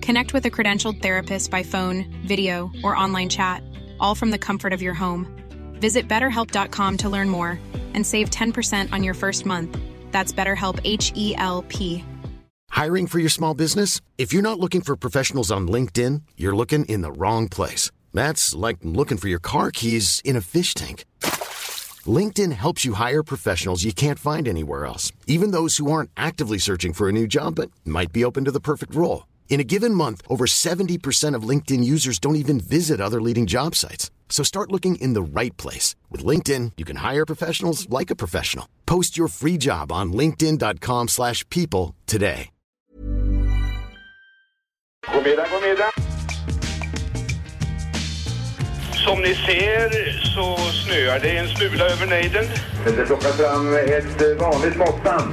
Connect with a credentialed therapist by phone, video, or online chat, all from the comfort of your home. Visit betterhelp.com to learn more and save 10% on your first month. That's BetterHelp H E L P. Hiring for your small business? If you're not looking for professionals on LinkedIn, you're looking in the wrong place. That's like looking for your car keys in a fish tank. LinkedIn helps you hire professionals you can't find anywhere else, even those who aren't actively searching for a new job but might be open to the perfect role. In a given month, over 70% of LinkedIn users don't even visit other leading job sites. So start looking in the right place. With LinkedIn, you can hire professionals like a professional. Post your free job on linkedin.com slash people today. God middag, god middag. Som ni ser så snöar det en smula över nejden. Det plockar fram ett vanligt måttband.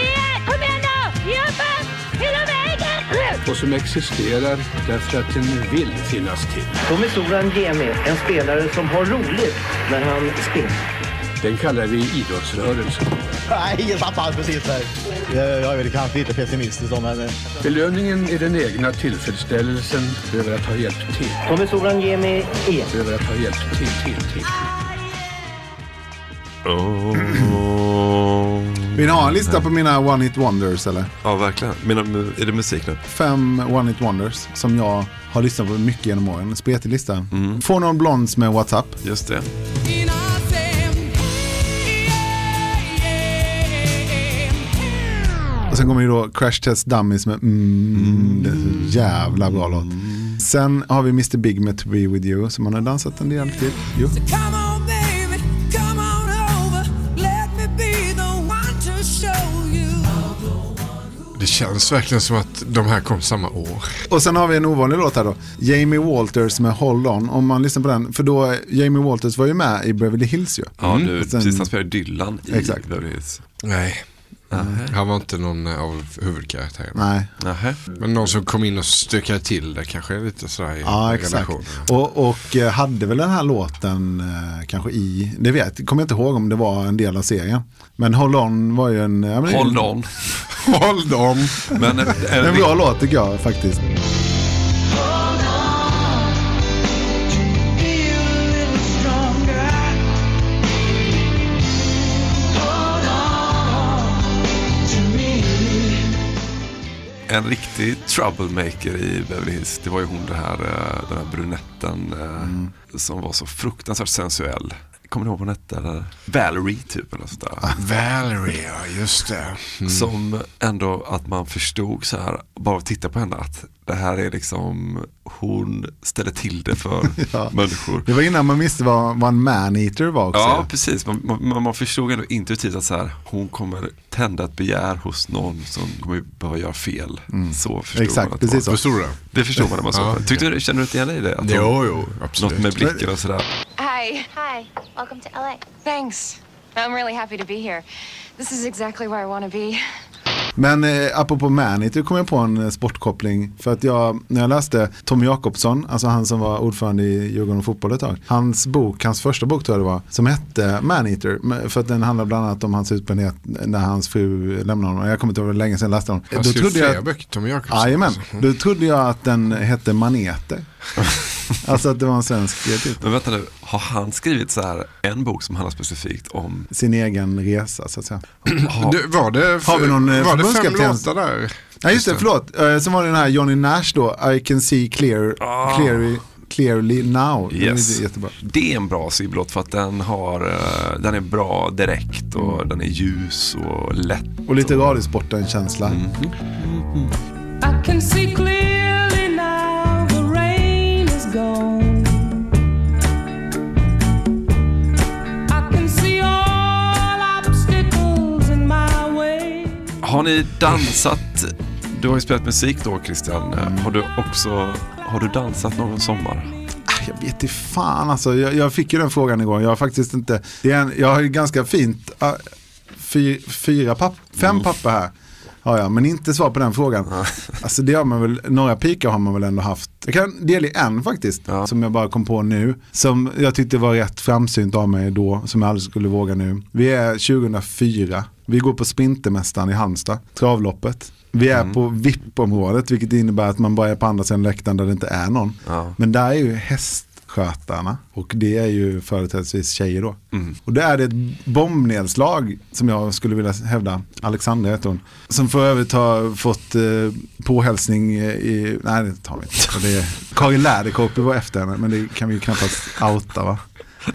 Och som existerar därför att den vill finnas till. Tommy Soran ger mig en spelare som har roligt när han spelar. Den kallar vi idrottsrörelsen. Nej, tappade precis där. Jag är väl kanske lite pessimistisk om men... Belöningen är den egna tillfredsställelsen över att ha hjälpt till. Tommy Soran mig en. Över att ha hjälpt till, till, till. Oh. Vill ni ha en lista på mina One Hit Wonders eller? Ja, verkligen. Menar, är det musik nu? Fem One Hit Wonders som jag har lyssnat på mycket genom åren. En spretig lista. Mm. Får någon Blondes med WhatsApp. Just det. Och sen kommer ju då Crash Test Dummies med mm, det är så jävla bra låt. Sen har vi Mr Big med To Be With You som man har dansat en del till. Jo. Det känns verkligen som att de här kom samma år. Och sen har vi en ovanlig låt här då. Jamie Walters med Hold On. Om man lyssnar på den. För då, Jamie Walters var ju med i Beverly Hills ju. Ja, du, Och sen- precis. Han spelade Dylan i Exakt. Beverly Hills. Nej. Han var inte någon av huvudkaraktärerna. Nej. Nähä. Men någon som kom in och stökade till det kanske lite sådär i Ja, exakt. relationen. Och, och eh, hade väl den här låten eh, kanske i, det vet, kommer jag inte ihåg om det var en del av serien. Men Hold On var ju en... Hold on. Hold on. Men, En bra låt tycker jag faktiskt. En riktig troublemaker i Beverly Hills, det var ju hon det här, eh, den här brunetten eh, Mm. som var så fruktansvärt sensuell. Kommer ni ihåg vad hon hette? Eller? Valerie typ eller sådär. Valerie, ja just det. Mm. Som ändå att man förstod så här, bara att titta på henne, att det här är liksom, hon ställer till det för Ja. människor. Det var innan man visste vad, vad en man-eater var också. Ja, precis. Man, man, man förstod ändå intuitivt att så här, hon kommer tända ett begär hos någon som kommer behöva göra fel. Så förstod Mm. Exakt, man. Att precis det så. Förstod? Det förstod man när man såg Ja. Tyckte du, känner du inte igen dig i det? Att Jo, jo, absolut. Något med blicken och sådär. Hi. Hi, welcome to LA. Thanks. I'm really happy to be here. This is exactly where I want to be. Men eh, apropå Maneater kom jag på en eh, sportkoppling. För att jag, när jag läste Tommy Jakobsson, alltså han som var ordförande i Djurgården fotboll ett tag. Hans bok, hans första bok tror jag det var, som hette Maneater. För att den handlar bland annat om hans utbrändhet när hans fru lämnade honom. Jag kommer inte ihåg hur länge sedan jag läste den. Han skrev flera böcker, Tommy Jakobsson. Jajamän, då trodde jag att den hette Maneter. alltså att det var en svensk titel. Men vänta nu, har han skrivit så här en bok som handlar specifikt om Sin egen resa så att säga. Du, var det, Har vi någon eh, var det fem låtar där? Ja just det, förlåt. Eh, Sen var det den här Johnny Nash då, I can see clear, clearly, clearly now. Den är Yes. jättebra. Det är en bra syblåt för att den, har, eh, den är bra direkt och den är ljus och lätt. Och lite Radiosporten-känsla. Mm. I can see clearly Har ni dansat? Du har ju spelat musik då Christian. Har du också har du dansat någon sommar? Ah, Jag vet inte fan alltså, jag, jag fick ju den frågan igår. Jag har faktiskt inte, det är en, jag har ju ganska fint, uh, fy, fyra papp, fem Mm. papper här. Har jag, men inte svar på den frågan. Alltså det har man väl, några pikar har man väl ändå haft. Jag kan delge en faktiskt, som jag bara kom på nu. Som jag tyckte var rätt framsynt av mig då, som jag aldrig skulle våga nu. Vi är 2004, vi går på Sprintermästaren i Halmstad, travloppet. Vi är Mm. på VIP-området, vilket innebär att man bara är på andra sidan läktaren där det inte är någon. Ja. Men där är ju hästskötarna och det är ju företrädesvis tjejer då. Mm. Och där är det ett bombnedslag som jag skulle vilja hävda, Alexandra heter hon. Som för övrigt har fått eh, påhälsning i, nej det tar vi inte. Och det är, Karin Läderkåpe var efter henne, men det kan vi ju knappast outa va?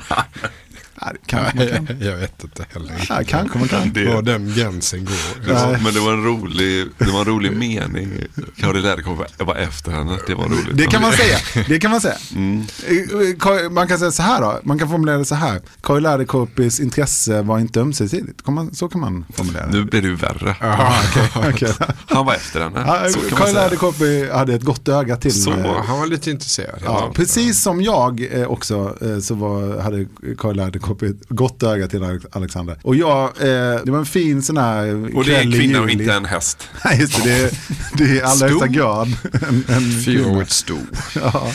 Det kanske man kan. Jag vet inte heller. Ja, kanske man kan. Det- Var den gränsen går. Det var, men det var en rolig, det var en rolig mening. Caroline Läderkåp var efter henne. Det var roligt. Det kan man säga. Det kan man säga. Mm. Eh, Ka- Man kan säga så här då. Man kan formulera det så här. Karin Läderkåpis intresse var inte ömsesidigt. Så kan man formulera det. Nu blir det ju värre. Ah, okej, okej. Han var efter henne. Ja, säga. Läderkåpe hade ett gott öga till. Så, eh, Han var lite intresserad. Ja, precis som jag eh, också eh, så var, hade Karin Läderkåpe ett gott öga till Alex- Alexander. Och jag, eh, det var en fin sån här Och det är en kvinna och inte en häst. Nej, just det. Det är, det är allra högsta grad en, en Fyra kvinna. år ett stor. Ja.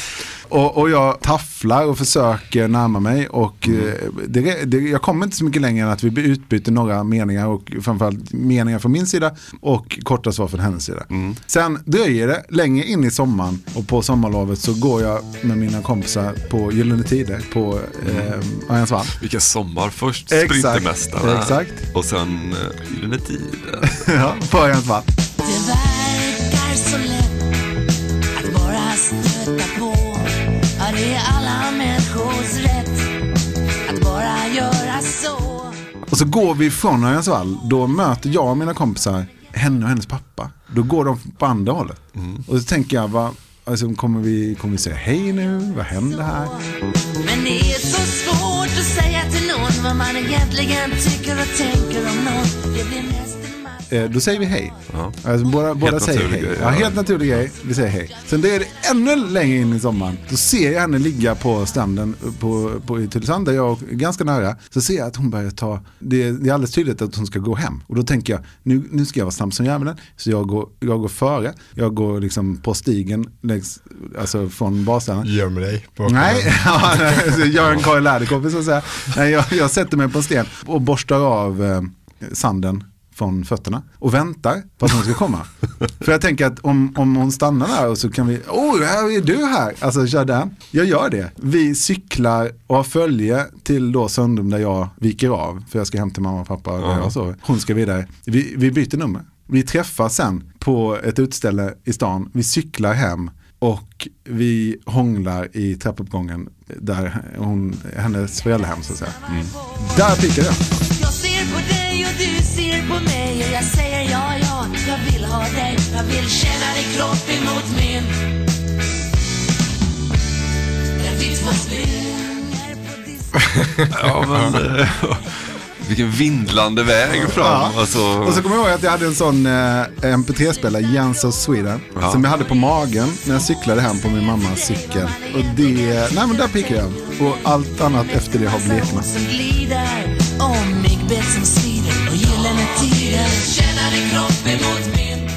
Och, och jag tafflar och försöker närma mig och eh, det, det, jag kommer inte så mycket längre än att vi utbyter några meningar och framförallt meningar från min sida och korta svar från hennes sida. Sen dröjer det länge in i sommaren och på sommarlovet så går jag med mina kompisar på Gyllene Tider på eh, Örjansvall. Vilken sommar. Först Exakt, Sprintermästarna. exakt. Och sen uh, Gyllene Tider. ja, på Örjansvall. Det verkar så lätt att bara stöta på. Det är alla människors rätt att bara göra så. Och så går vi från Örjansvall, då möter jag och mina kompisar henne och hennes pappa. Då går de på andra hållet. Och så tänker jag, vad, alltså, kommer, vi, kommer vi säga hej nu? Vad händer här? Men det är så svårt att säga till någon vad man egentligen tycker och tänker om någon. Då säger vi hej. Ja. Alltså, båda båda säger naturlig hej. grej, Ja, ja. helt naturlig grej. Vi säger hej. Sen det är det ännu längre in i sommaren. Då ser jag henne ligga på stranden på, på, i Tylösand, där jag är ganska nära. Så ser jag att hon börjar ta, det är, det är alldeles tydligt att hon ska gå hem. Och då tänker jag, nu, nu ska jag vara snabb som djävulen. Så jag går, jag går före. Jag går liksom på stigen, längs, alltså från badstranden. Göm dig. Nej, ja, jag är en Karin Läderkåpe så att säga. Nej, jag, jag sätter mig på en sten och borstar av eh, sanden från fötterna och väntar på att hon ska komma. För jag tänker att om, om hon stannar där och så kan vi, oh, här är du här, alltså kör den. Jag gör det. Vi cyklar och har följe till då Söndrum där jag viker av, för jag ska hem till mamma och pappa där jag sover. Hon ska vidare. Vi, vi byter nummer. Vi träffas sen på ett utställe i stan, vi cyklar hem och vi hånglar i trappuppgången där hon, hennes föräldrahem så att säga. Där pickar jag. Och du ser på mig och jag säger ja, ja, jag vill ha dig. Jag vill känna din kropp emot min. När vi två springer på disk. Ja, men, eh, vilken vindlande väg fram. Ja. Alltså, Och så kommer jag ihåg att jag hade en sån eh, MP3-spelare, Jens of Sweden, Ja. som jag hade på magen när jag cyklade hem på min mammas cykel. Och det, nej men där pickar jag. Och allt annat efter det har bleknat. Gyllene tider Känna din kropp emot min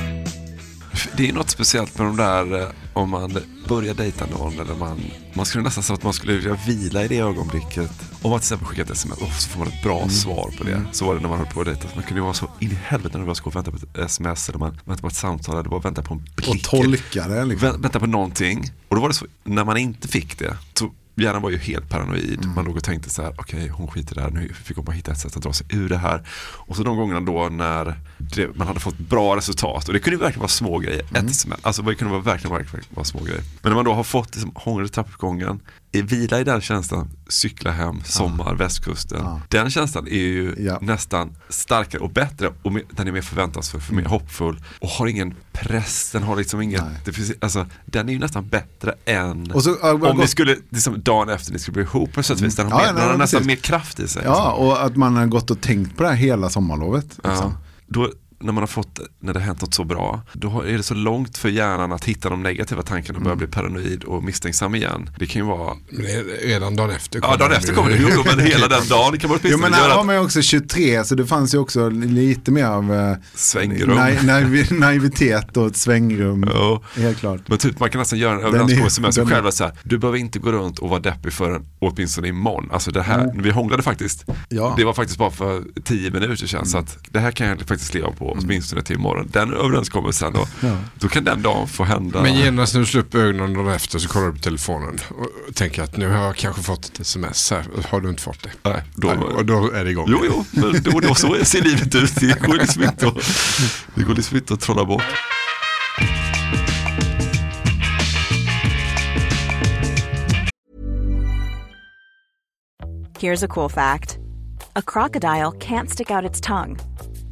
Det är något speciellt med de där eh, om man börjar dejta någon eller man, man skulle nästan säga att man skulle vilja vila i det ögonblicket. Om man till exempel skickar ett sms och så får man ett bra Mm. svar på det. Så var det när man höll på att dejta. Man kunde ju vara så in i helvete nervös och vänta på ett sms eller man väntar på ett samtal eller bara vänta på en blick. Och tolka det. Liksom. Vä- vänta på någonting. Och då var det så, när man inte fick det, så hjärnan var ju helt paranoid. Mm. Man låg och tänkte så här, okej hon skiter där, nu fick hon bara hitta ett sätt att dra sig ur det här. Och så de gångerna då när det, man hade fått bra resultat, och det kunde verkligen vara små grejer, Mm. ett alltså det kunde vara verkligen, verkligen vara små grejer. Men när man då har fått liksom, hångel i trappuppgången, vila i den känslan, cykla hem, sommar, västkusten. Den känslan är ju nästan starkare och bättre och mer, den är mer förväntansfull, för mer hoppfull och har ingen press, den har liksom ingen, det finns, alltså, den är ju nästan bättre än så, ja, om gott- ni skulle, liksom, dagen efter ni skulle bli ihop på sätt och vis. Den har, Ja, mer, nej, den har nästan mer kraft i sig. Ja, och att man har gått och tänkt på det här hela sommarlovet. Ja. Liksom. Då, när man har fått, när det har hänt något så bra, då är det så långt för hjärnan att hitta de negativa tankarna och börja bli paranoid och misstänksam igen. Det kan ju vara... Det redan dagen efter Ja, dagen efter kommer det. Jo, jo, men hela den dagen kan man Jo åtminstone men här har man ju också 23 så det fanns ju också lite mer av eh, Svängrum. nai- naiv- naivitet och ett svängrum. Helt klart. Men typ, man kan nästan göra en överenskommelse med sig själv. Så här, du behöver inte gå runt och vara deppig förrän åtminstone imorgon. Alltså det här, Mm. vi hånglade faktiskt. Ja. Det var faktiskt bara för tio minuter sedan. Mm. Så att det här kan jag faktiskt leva på åtminstone till imorgon. Den överenskommelsen då, Ja. då kan den dagen få hända. Men genast när du slår upp ögonen dagen efter så kollar du på telefonen och tänker att nu har jag kanske fått ett sms här. Har du inte fått det? Nej, då, och då är det igång. Jo, jo, men då, då så ser livet ut. Det går liksom inte att, det går liksom inte att trolla bort. Here's a cool fact a crocodile can't stick out its tongue.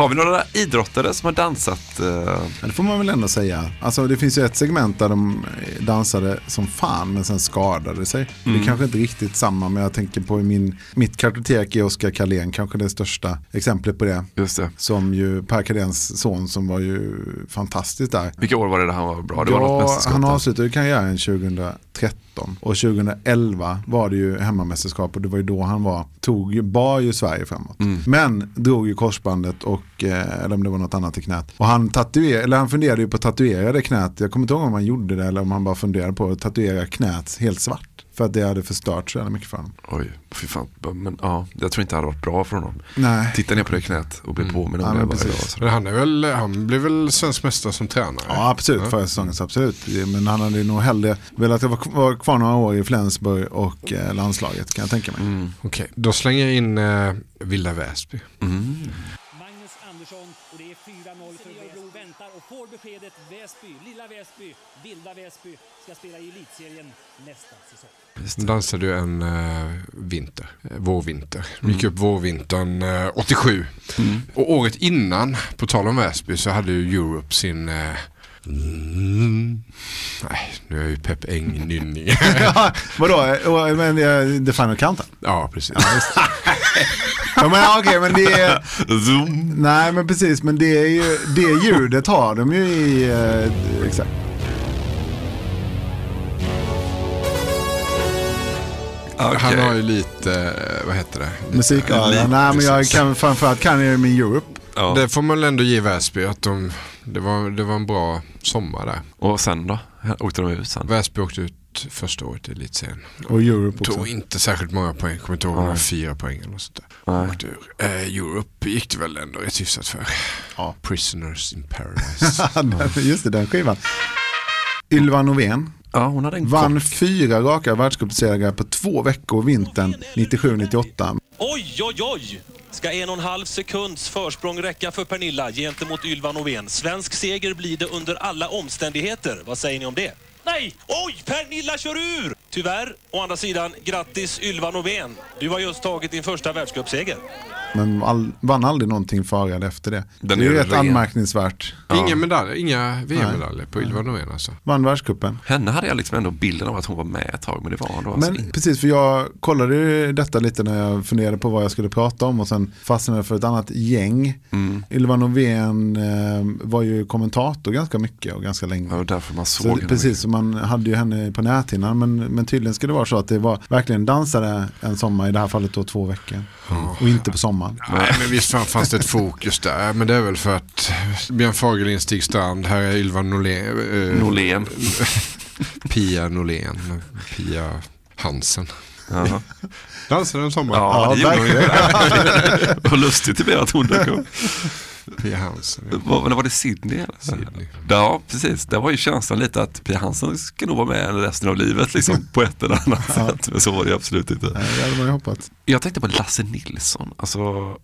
Har vi några idrottare som har dansat? Eh... Det får man väl ändå säga. Alltså, det finns ju ett segment där de dansade som fan men sen skadade sig. Mm. Det är mm. kanske inte riktigt samma men jag tänker på min, mitt kartotek är Oskar Karlén, kanske det största exemplet på det. Just det. Som ju Per Carléns son som var ju fantastiskt där. Vilka år var det där han var bra? Det ja, var något han avslutade karriären 2013 och 2011 var det ju hemmamästerskap och det var ju då han var, tog, bar ju Sverige framåt. Mm. Men drog ju korsbandet och, eh, eller om det var något annat i knät. Och han, tatuer, eller han funderade ju på att tatuera det knät, jag kommer inte ihåg om han gjorde det eller om han bara funderade på att tatuera knät helt svart. För att det hade förstört så jävla mycket för honom. Oj, fy fan. Men ja, jag tror inte det hade varit bra för honom. Nej. Titta ner på det knät och bli mm. påminn om ja, det varje dag. Han, är väl, han blev väl svensk mästare som tränare? Ja, absolut. Ja. Förra säsongen, absolut. Men han hade nog hellre velat vara kvar några år i Flensburg och eh, landslaget kan jag tänka mig. Mm. Okej, okay. då slänger jag in eh, Villa Väsby. Mm. och det är 4-0 för Örebro väntar och får beskedet Väsby, lilla Väsby, vilda Väsby ska spela i elitserien nästa säsong. De dansade ju en uh, vinter, uh, vårvinter. De gick mm. upp vårvintern uh, 87. Mm. Och året innan, på tal om Väsby, så hade ju Europe sin Mm. Nej, nu är jag ju Pep Eng-nynning. ja, vadå, men uh, The Final Countdown? Ja, precis. ja, men okej, okay, men det är... Zoom. Nej, men precis, men det är ju, det ljudet har de ju i... Uh, exakt. Okay. Han har ju lite, vad heter det? Musik, ja. Nej, men jag kan framförallt kan jag min Europe. Ja. Det får man ändå ge Väsby, att de, det, var, det var en bra sommar där. Och sen då? Åkte de ut sen? Väsby åkte ut första året i elitserien. Och Europe också? Tog inte särskilt många poäng, kommer inte ihåg om det var fyra poäng eller sånt där. Eh, Europe gick det väl ändå rätt hyfsat för. Ja. Prisoners in Paradise. Just det, den skivan. Ylva Novén Ja, hon hade en Vann kock. fyra raka världscupsegrar på två veckor vintern 97-98. Oj, oj, oj! Ska en och en halv sekunds försprång räcka för Pernilla gentemot Ylva Novén? Svensk seger blir det under alla omständigheter. Vad säger ni om det? Nej! Oj, Pernilla kör ur! Tyvärr, å andra sidan, grattis Ylva Novén. Du har just tagit din första världscupseger. Men all, vann aldrig någonting eller efter det. Den det är, är rätt anmärkningsvärt. Ja. Inga medaljer, inga VM-medaljer på Ylva Norén alltså. Vann världscupen. Henne hade jag liksom ändå bilden av att hon var med ett tag, men det var hon då alltså Men precis, för jag kollade detta lite när jag funderade på vad jag skulle prata om och sen fastnade jag för ett annat gäng. Mm. Ylva Norén eh, var ju kommentator ganska mycket och ganska länge. Ja, därför man såg så, henne. Precis, så man hade ju henne på näthinnan, men, men tydligen skulle det vara så att det var verkligen dansade en sommar, i det här fallet då två veckor. Mm. Och inte på sommaren. Nej, men visst fanns det ett fokus där. Men det är väl för att Björn Fagerlind, Stig Strand, här är Ylva Norlén. Eh, Norlén. Pia Norlén. Pia Hansen. Dansade en sommar. Ja, ja verkligen. Vad lustigt det blev att hon dök upp. Pia Hansen. Var, var det Sydney? Eller? Sydney. Ja, precis. Det var ju känslan lite att Pia Hansen ska nog vara med resten av livet liksom, på ett eller annat ja. sätt. Men så var det absolut inte. Nej, det hade man ju hoppats. Jag tänkte på Lasse Nilsson, alltså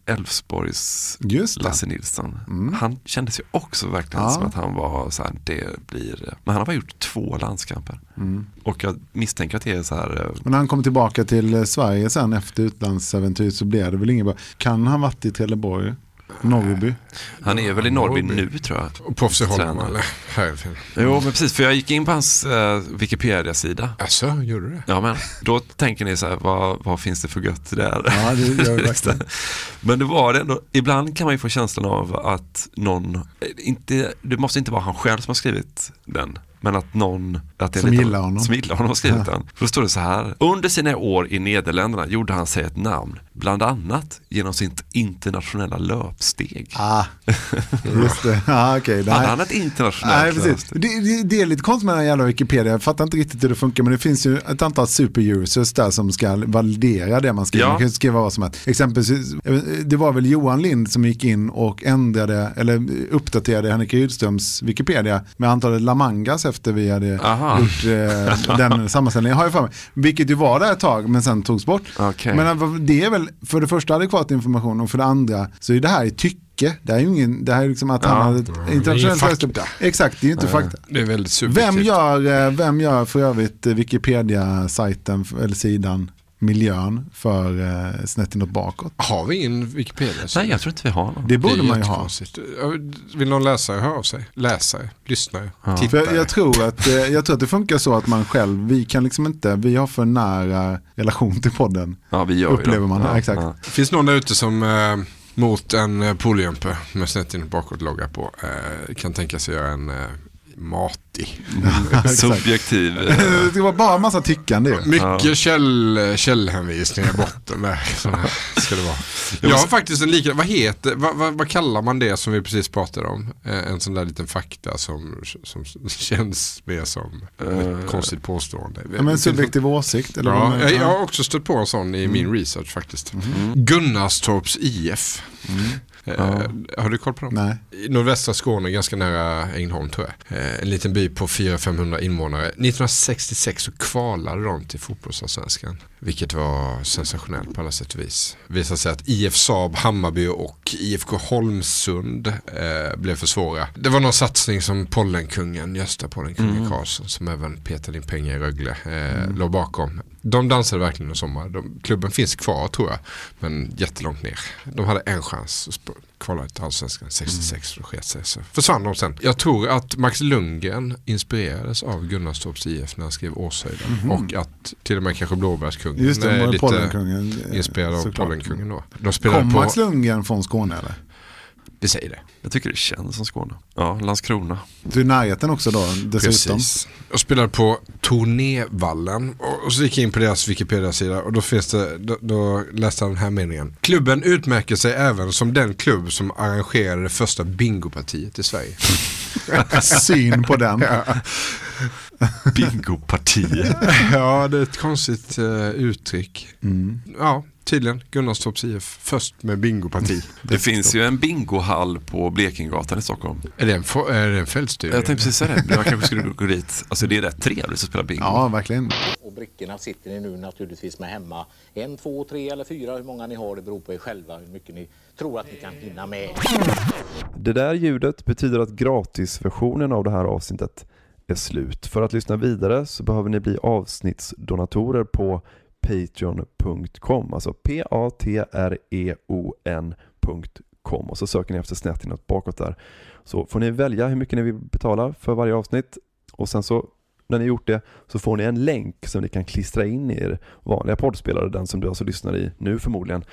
Elfsborgs Lasse Nilsson. Mm. Han kändes ju också verkligen ja. som att han var så här, det blir, men han har bara gjort två landskamper. Mm. Och jag misstänker att det är så här. Eh, men när han kom tillbaka till Sverige sen efter utlandsäventyr så blev det väl inget bra. Kan han varit i Trelleborg? Norrby. Han är väl i Norrby nu tror jag. På Holm eller? Jo men precis för jag gick in på hans uh, Wikipedia-sida. Alltså, gjorde du det? Ja men då tänker ni så här, vad, vad finns det för gött där? Ja det gör det Men det var det ändå, ibland kan man ju få känslan av att någon, eh, inte, det måste inte vara han själv som har skrivit den. Men att någon att det som, lite, gillar honom. som gillar honom har skrivit ja. den. För då står det så här. Under sina år i Nederländerna gjorde han sig ett namn. Bland annat genom sitt internationella löpsteg. Ah, just det. Ah, okay. det Hade han ett internationellt Nej, precis. Det, det, det, är lite konstigt med den här jävla Wikipedia. Jag fattar inte riktigt hur det funkar. Men det finns ju ett antal superusers där som ska validera det man skriver. Ja. Man kan skriva vad som helst. Exempelvis, det var väl Johan Lind som gick in och ändrade eller uppdaterade Henrik Rydströms Wikipedia med antalet lamangas efter vi hade Aha. gjort eh, den sammanställningen. Har jag för mig. Vilket ju var där ett tag men sen togs bort. Okay. Men eh, det är väl för det första adekvat information och för det andra så är det här i tycke. Det är ju ingen, det här är liksom att ja, han hade ett internationellt fakta. Exakt, det är ju inte ja, fakta. Det är väldigt vem gör, eh, vem gör för övrigt Wikipedia-sajten eller sidan miljön för eh, snett inåt bakåt. Har vi ingen Wikipedia? Nej, jag tror inte vi har någon. Det borde är man ju ha. Vill någon läsare höra av sig? Läsare, lyssnare, För tittare? jag, jag, tror att, eh, jag tror att det funkar så att man själv, vi kan liksom inte, vi har för nära relation till podden. Ja, vi gör Upplever det. man, Ja, exakt. ja. Finns någon där ute som eh, mot en eh, med snett inåt bakåt-logga på eh, kan tänka sig göra en eh, matig. Subjektiv. eh, det var bara en massa tyckande ju. Mycket käll, källhänvisningar i botten där. Ska det vara. Jag har faktiskt en likadan, vad heter, vad, vad, vad kallar man det som vi precis pratade om? Eh, En sån där liten fakta som, som känns mer som ett konstigt påstående. Ja, men subjektiv åsikt. Eller Ja, jag, jag har också stött på en sån i min research faktiskt. Gunnarstorps IF. Eh, har du koll på dem? Nej. I nordvästra Skåne, ganska nära Ängelholm tror jag. Eh, en liten by på 400-500 invånare. 1966 så kvalade de till fotbollsallsvenskan. Vilket var sensationellt på alla sätt och vis. Visade sig att IF Saab, Hammarby och IFK Holmsund eh, blev för svåra. Det var någon satsning som Pollenkungen, Gösta Pollenkungen Mm. Karlsson, som även petade in pengar i Rögle, eh, låg bakom. De dansade verkligen en sommar. De, klubben finns kvar tror jag, men jättelångt ner. De hade en chans att sp- kvala till Allsvenskan 66 och det sket sig. Så försvann de sen. Jag tror att Max Lundgren inspirerades av Gunnarstorps IF när han skrev Åshöjden. Mhm. Och att till och med kanske Blåbärskungen Just det, är lite Pollenkungen, eh, inspirerad av. Pollenkungen då. De Kom på, Max Lundgren från Skåne eller? Vi säger det. Jag tycker det känns som Skåne. Ja, Landskrona. Du är i närheten också då dessutom. Precis. Jag spelade på Tornévallen och så gick jag in på deras Wikipedia-sida och då, finns det, då, då läste jag den här meningen. Klubben utmärker sig även som den klubb som arrangerade det första bingopartiet i Sverige. Syn på den. Bingopartiet. ja, det är ett konstigt eh, uttryck. Mm. Ja, tydligen Gunnarstorps IF först med bingoparti. Det finns ju en bingohall på Blekingegatan i Stockholm. Är det en, är det en fältstudie? Jag tänkte precis säga det. Jag kanske skulle gå dit. Alltså det är rätt trevligt att spela bingo. Ja, verkligen. Och brickorna sitter ni nu naturligtvis med hemma. En, två, tre eller fyra, hur många ni har, det beror på er själva, hur mycket ni tror att ni kan hinna med. Det där ljudet betyder att gratisversionen av det här avsnittet är slut. För att lyssna vidare så behöver ni bli avsnittsdonatorer på patreon.com, alltså p-a-t-r-e-o-n.com och så söker ni efter snett inåt bakåt där. Så får ni välja hur mycket ni vill betala för varje avsnitt och sen så när ni gjort det så får ni en länk som ni kan klistra in i er vanliga poddspelare, den som du alltså lyssnar i nu förmodligen.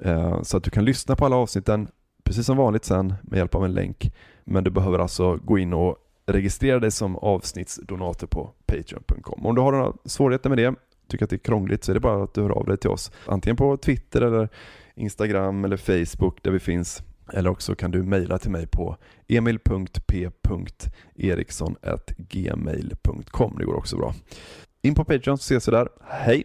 Eh, så att du kan lyssna på alla avsnitten precis som vanligt sen med hjälp av en länk. Men du behöver alltså gå in och registrera dig som avsnittsdonator på Patreon.com. Om du har några svårigheter med det, tycker att det är krångligt, så är det bara att du hör av dig till oss. Antingen på Twitter eller Instagram eller Facebook där vi finns. Eller också kan du mejla till mig på emil.p.eriksson.gmail.com. Det går också bra. In på Patreon så ses vi där. Hej!